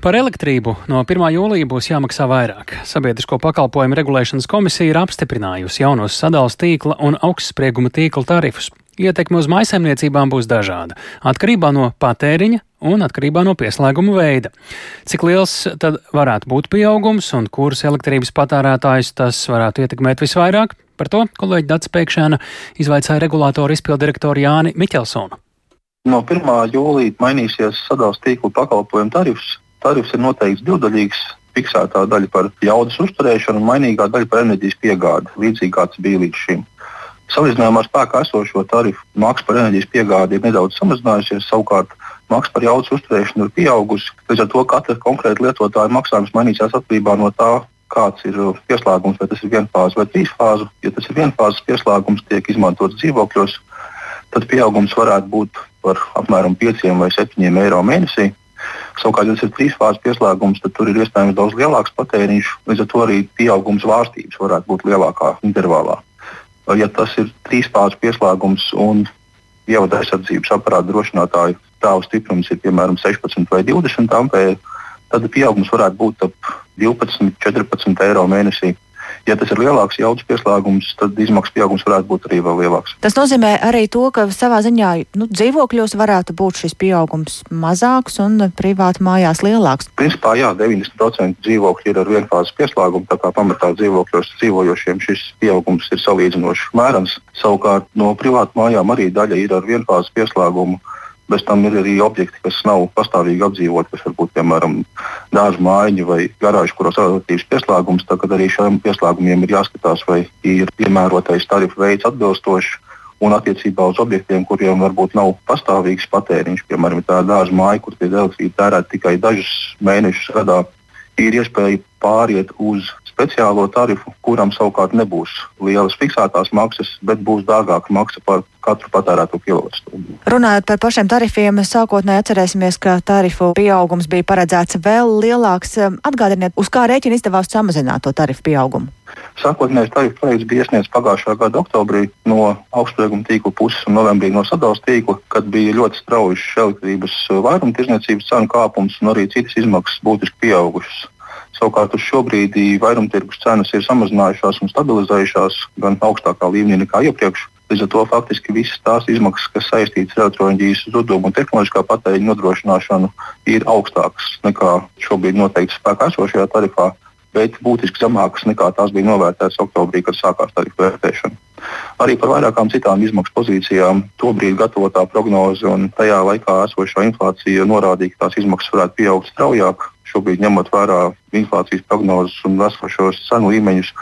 Par elektrību no 1. jūlija būs jāmaksā vairāk. Sabiedrisko pakalpojumu regulēšanas komisija ir apstiprinājusi jaunos sadales tīkla un augstsprieguma tīkla tarifus. Ietekme uz maisaimniecībām būs dažāda, atkarībā no patēriņa un atkarībā no pieslēguma veida. Cik liels tad varētu būt pieaugums un kurus elektrības patērētājus tas varētu ietekmēt visvairāk? Par to kolēģi Dats Pēkšēna izvaicāja regulātoru izpildirektoru Jāni Miķelsonu. No 1. jūlija mainīsies sadalījuma tīkla pakalpojumu tarifs Tarifs ir noteikts divdaļīgs. Fiksētā daļa par jaudas uzturēšanu un mainīgā daļa par enerģijas piegādi, līdzīgi kā tas bija līdz šim. Salīdzinājumā ar spēkā esošo tarifu maksa par enerģijas piegādi ir nedaudz samazinājusies, savukārt maksa par jaudas uzturēšanu ir pieaugusi. Līdz ar to katra konkrēta lietotāja maksājums mainīsies atkarībā no tā, kāds ir pieslēgums, vai tas ir vienfāzes vai trīsfāzu. Ja tas ir vienfāzes pieslēgums, tiek izmantots dzīvokļos, tad pieaugums varētu būt par apmēram 5 vai 7 eiro mēnesī. Savukārt, ja tas ir trīsfāzes pieslēgums, tad tur ir iespējams daudz lielāks patēriņš, līdz ar to arī pieaugums vārstības varētu būt lielākā intervālā. Ja tas ir trīsfāzes pieslēgums un ievada aizsardzības aparāta drošinātāju stāvu stiprums ir piemēram 16 vai 20 ampēri, tad pieaugums varētu būt ap 12, 14 eiro mēnesī. Ja tas ir lielāks jaudas pieslēgums, tad izmaksu pieaugums varētu būt arī vēl lielāks. Tas nozīmē arī to, ka savā ziņā nu, dzīvokļos varētu būt šis pieaugums mazāks un privāti mājās lielāks. Principā jā, 90% dzīvokļu ir ar vienfāzes pieslēgumu, tā kā pamatā dzīvokļos dzīvojošiem šis pieaugums ir salīdzinoši mērens. Savukārt no privātu mājām arī daļa ir ar vienfāzes pieslēgumu Bez tam ir arī objekti, kas nav pastāvīgi apdzīvoti, kas varbūt piemēram dārza mājiņa vai garāža, kuros ir relatīvs pieslēgums. Tad arī šiem pieslēgumiem ir jāskatās, vai ir piemērotais tarifu veids atbilstošs. Un attiecībā uz objektiem, kuriem varbūt nav pastāvīgs patēriņš, piemēram, tā dārza māja, kur elektrība tērēta tikai dažus mēnešus gadā, ir iespēja pāriet uz speciālo tarifu, kuram savukārt nebūs lielas fiksētās maksas, bet būs dārgāka maksa par katru patērēto kilovatstundu. Runājot par pašiem tarifiem, sākotnēji atcerēsimies, ka tarifu pieaugums bija paredzēts vēl lielāks. Atgādiniet, uz kā rēķina izdevās samazināt to tarifu pieaugumu? Sākotnējais tarifu projekts bija iesniegts pagājušā gada oktobrī no augstsprieguma tīkla puses un novembrī no sadalījuma tīkla, kad bija ļoti strauji elektrības vairumtirdzniecības cenu kāpums un arī citas izmaksas būtiski pieaugušas. Savukārt uz šo brīdi vairumtirgus cenas ir samazinājušās un stabilizējušās gan augstākā līmenī nekā iepriekš. Līdz ar to faktiski visas tās izmaksas, kas saistītas ar elektroenerģijas zudumu un tehnoloģiskā patēriņa nodrošināšanu, ir augstākas nekā šobrīd noteikti spēkā esošajā tarifā, bet būtiski zemākas nekā tās bija novērtētas oktobrī, kad sākās tarifu vērtēšana. Arī par vairākām citām izmaksu pozīcijām tobrīd gatavotā prognoze un tajā laikā esošā inflācija norādīja, ka tās izmaksas varētu pieaugt straujāk šobrīd ņemot vērā inflācijas prognozes un esošos cenu līmeņus,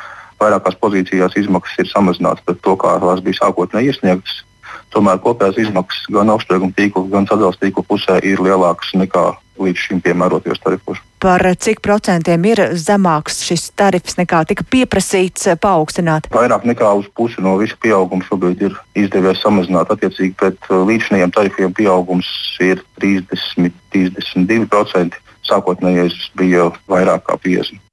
vairākās pozīcijās izmaksas ir samazinātas pret to, kā tās bija sākotnēji iesniegtas. Tomēr kopējās izmaksas gan augstsprieguma tīkla, gan sadalījuma tīkla pusē ir lielākas nekā līdz šim piemērotajos tarifos. Par cik procentiem ir zemāks šis tarifs nekā tika pieprasīts paaugstināt? Vairāk nekā uz pusi no visa pieauguma šobrīd ir izdevies samazināt. Attiecīgi pret līdzinājiem tarifiem pieaugums ir 30-32% sākotnējais bija vairāk kā 50.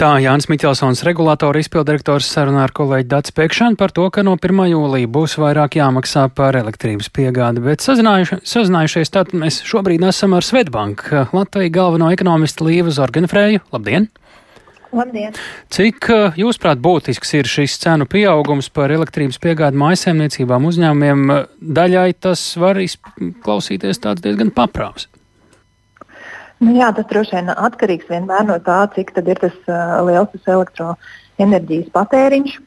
Tā Jānis Miķelsons, regulātora izpildirektors, sarunā ar kolēģi Dats Pēkšanu par to, ka no 1. jūlija būs vairāk jāmaksā par elektrības piegādi, bet sazinājuši, sazinājušies tad mēs šobrīd esam ar Svetbank, Latviju galveno ekonomistu Līvu Zorganfrēju. Labdien! Labdien! Cik, jūsuprāt, būtisks ir šis cenu pieaugums par elektrības piegādi mājasēmniecībām uzņēmumiem? Daļai tas var izklausīties tāds diezgan paprāvs. Nu, jā, tas droši vien atkarīgs vienmēr no tā, cik ir tas uh, liels tas elektroenerģijas patēriņš.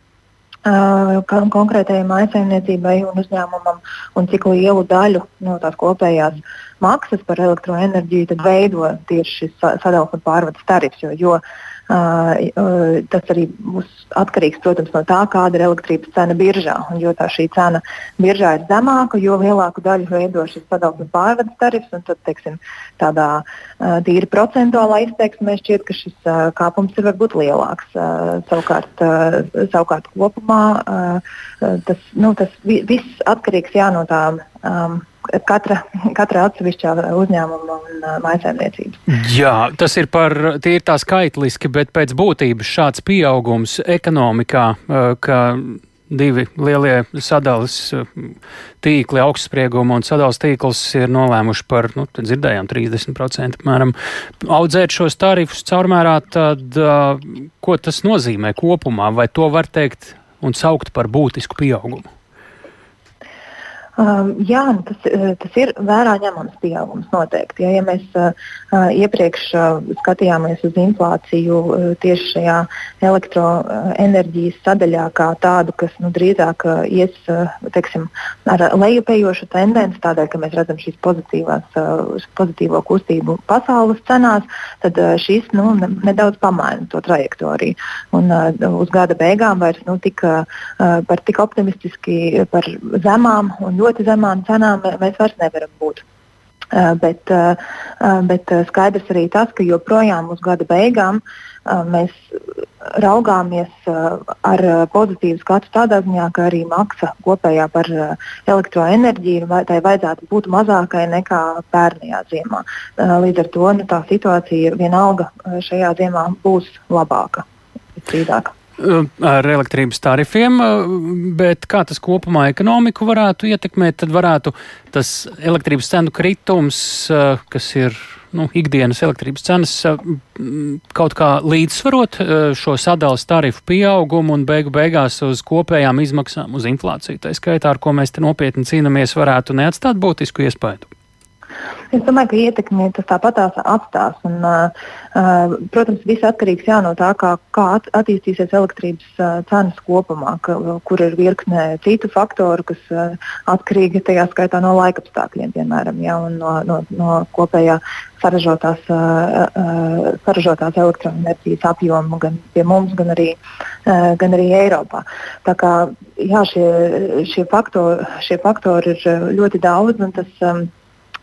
Uh, konkrētajai maisaimniecībai un uzņēmumam, un cik lielu daļu no tās kopējās maksas par elektroenerģiju veido tieši šis sadalījuma pārvades tarifs. Jo, jo uh, Tas arī būs atkarīgs, protams, no tā, kāda ir elektrības cena biržā. Un, jo tā šī cena biržā ir zemāka, jo lielāku daļu veido šis sadalījuma pārvades tarifs. Tad, teiksim, tādā tīri procentuālā izteiksmē šķiet, ka šis kāpums ir varbūt lielāks. Savukārt, savukārt kopumā tas, nu, tas viss atkarīgs jā, no tām. Um, katra, katra atsevišķā uzņēmuma un uh, mājsaimniecības. Jā, tas ir par tīri tā skaitliski, bet pēc būtības šāds pieaugums ekonomikā, uh, ka divi lielie sadales tīkli, augstsprieguma un sadales tīkls ir nolēmuši par, nu, dzirdējām, 30% apmēram audzēt šos tarifus caurmērā, tad ko tas nozīmē kopumā? Vai to var teikt un saukt par būtisku pieaugumu? Um, jā, nu tas, eh, tas ir vērā ņemams pieaugums noteikti. Ja, ja mēs uh, iepriekš uh, skatījāmies uz inflāciju uh, tieši šajā elektroenerģijas sadaļā kā tādu, kas nu, drīzāk uh, ies uh, teiksim, ar lejupējošu tendenci, tādēļ, ka mēs redzam šīs pozitīvās, uh, pozitīvo kustību pasaules cenās, tad uh, šis nu, nedaudz pamaina to trajektoriju. Un, uh, uz gada beigām vairs nu, tik, uh, par tik optimistiski par zemām un ļoti zemām cenām mēs vairs nevaram būt. Uh, bet, uh, bet skaidrs arī tas, ka joprojām uz gada beigām mēs raugāmies ar pozitīvu skatu tādā ziņā, ka arī maksa kopējā par elektroenerģiju tai vajadzētu būt mazākai nekā pērnajā ziemā. Līdz ar to nu, tā situācija vienalga šajā ziemā būs labāka, strīdāka ar elektrības tarifiem, bet kā tas kopumā ekonomiku varētu ietekmēt, tad varētu tas elektrības cenu kritums, kas ir nu, ikdienas elektrības cenas, kaut kā līdzsvarot šo sadalas tarifu pieaugumu un beigu beigās uz kopējām izmaksām, uz inflāciju. Tā skaitā, ar ko mēs te nopietni cīnāmies, varētu neatstāt būtisku iespēju. Es domāju, ka ietekmi tas tāpat atstās. Un, uh, protams, viss atkarīgs jā, no tā, kā, kā attīstīsies elektrības uh, cenas kopumā, ka, kur ir virkne citu faktoru, kas uh, atkarīgi tajā skaitā no laikapstākļiem, piemēram, jā, un no, no, no kopējā saražotās, uh, uh, saražotās elektroenerģijas apjoma gan pie mums, gan arī, uh, gan arī Eiropā. Tā kā, jā, šie, šie, faktori, šie faktori ir ļoti daudz. Tas, um,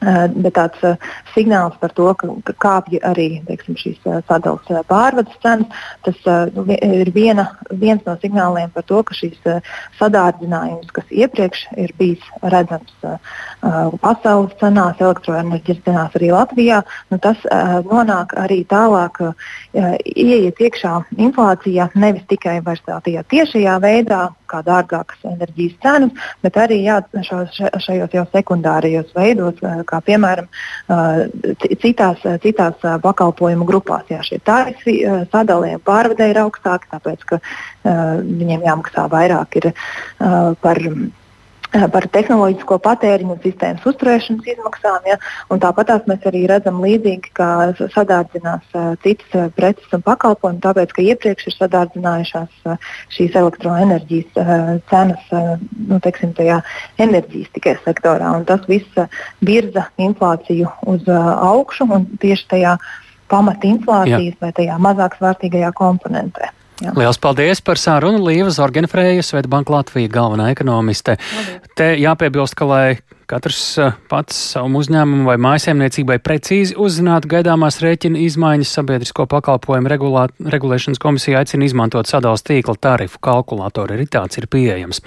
bet tāds uh, signāls par to, ka, ka kāpj arī teiksim, šīs uh, sadalījuma uh, pārvades cenas, tas uh, ir viena, viens no signāliem par to, ka šīs sadārdzinājums, kas iepriekš ir bijis redzams pasaules cenās, elektroenerģijas cenās arī Latvijā, nu, tas nonāk arī tālāk, ieiet iekšā inflācijā nevis tikai tādā tiešajā veidā, kā dārgākas enerģijas cenas, bet arī jā, šajos jau sekundārajos veidos, kā piemēram citās, citās pakalpojumu grupās. Jā, šie tarifi sadalījumi pārvadē ir augstāki, tāpēc ka viņiem jāmaksā vairāk par Eh, par tehnoloģisko patēriņu un sistēmas uzturēšanas izmaksām. Ja? Tāpat mēs arī redzam līdzīgi, kā sadārdzinās uh, citas uh, preces un pakalpojumi, tāpēc ka iepriekš ir sadārdzinājušās šīs elektroenerģijas cenas nu, teiksim, enerģijas tikai sektorā. Tas viss virza inflāciju uz augšu un tieši tajā pamatinflācijas Jā. vai tajā mazāk svārtīgajā komponentē. Jā. Lielas paldies par sārunu Līva Zorgenfrēja, Svetbanka Latvija galvenā ekonomiste. Paldies. Te jāpiebilst, ka, lai katrs eh, pats savu uzņēmumu vai mājasēmniecībai precīzi uzzinātu gaidāmās rēķina izmaiņas, sabiedrisko pakalpojumu regulā, regulēšanas komisija aicina izmantot sadalas tīkla tarifu kalkulātoru, arī tāds ir pieejams.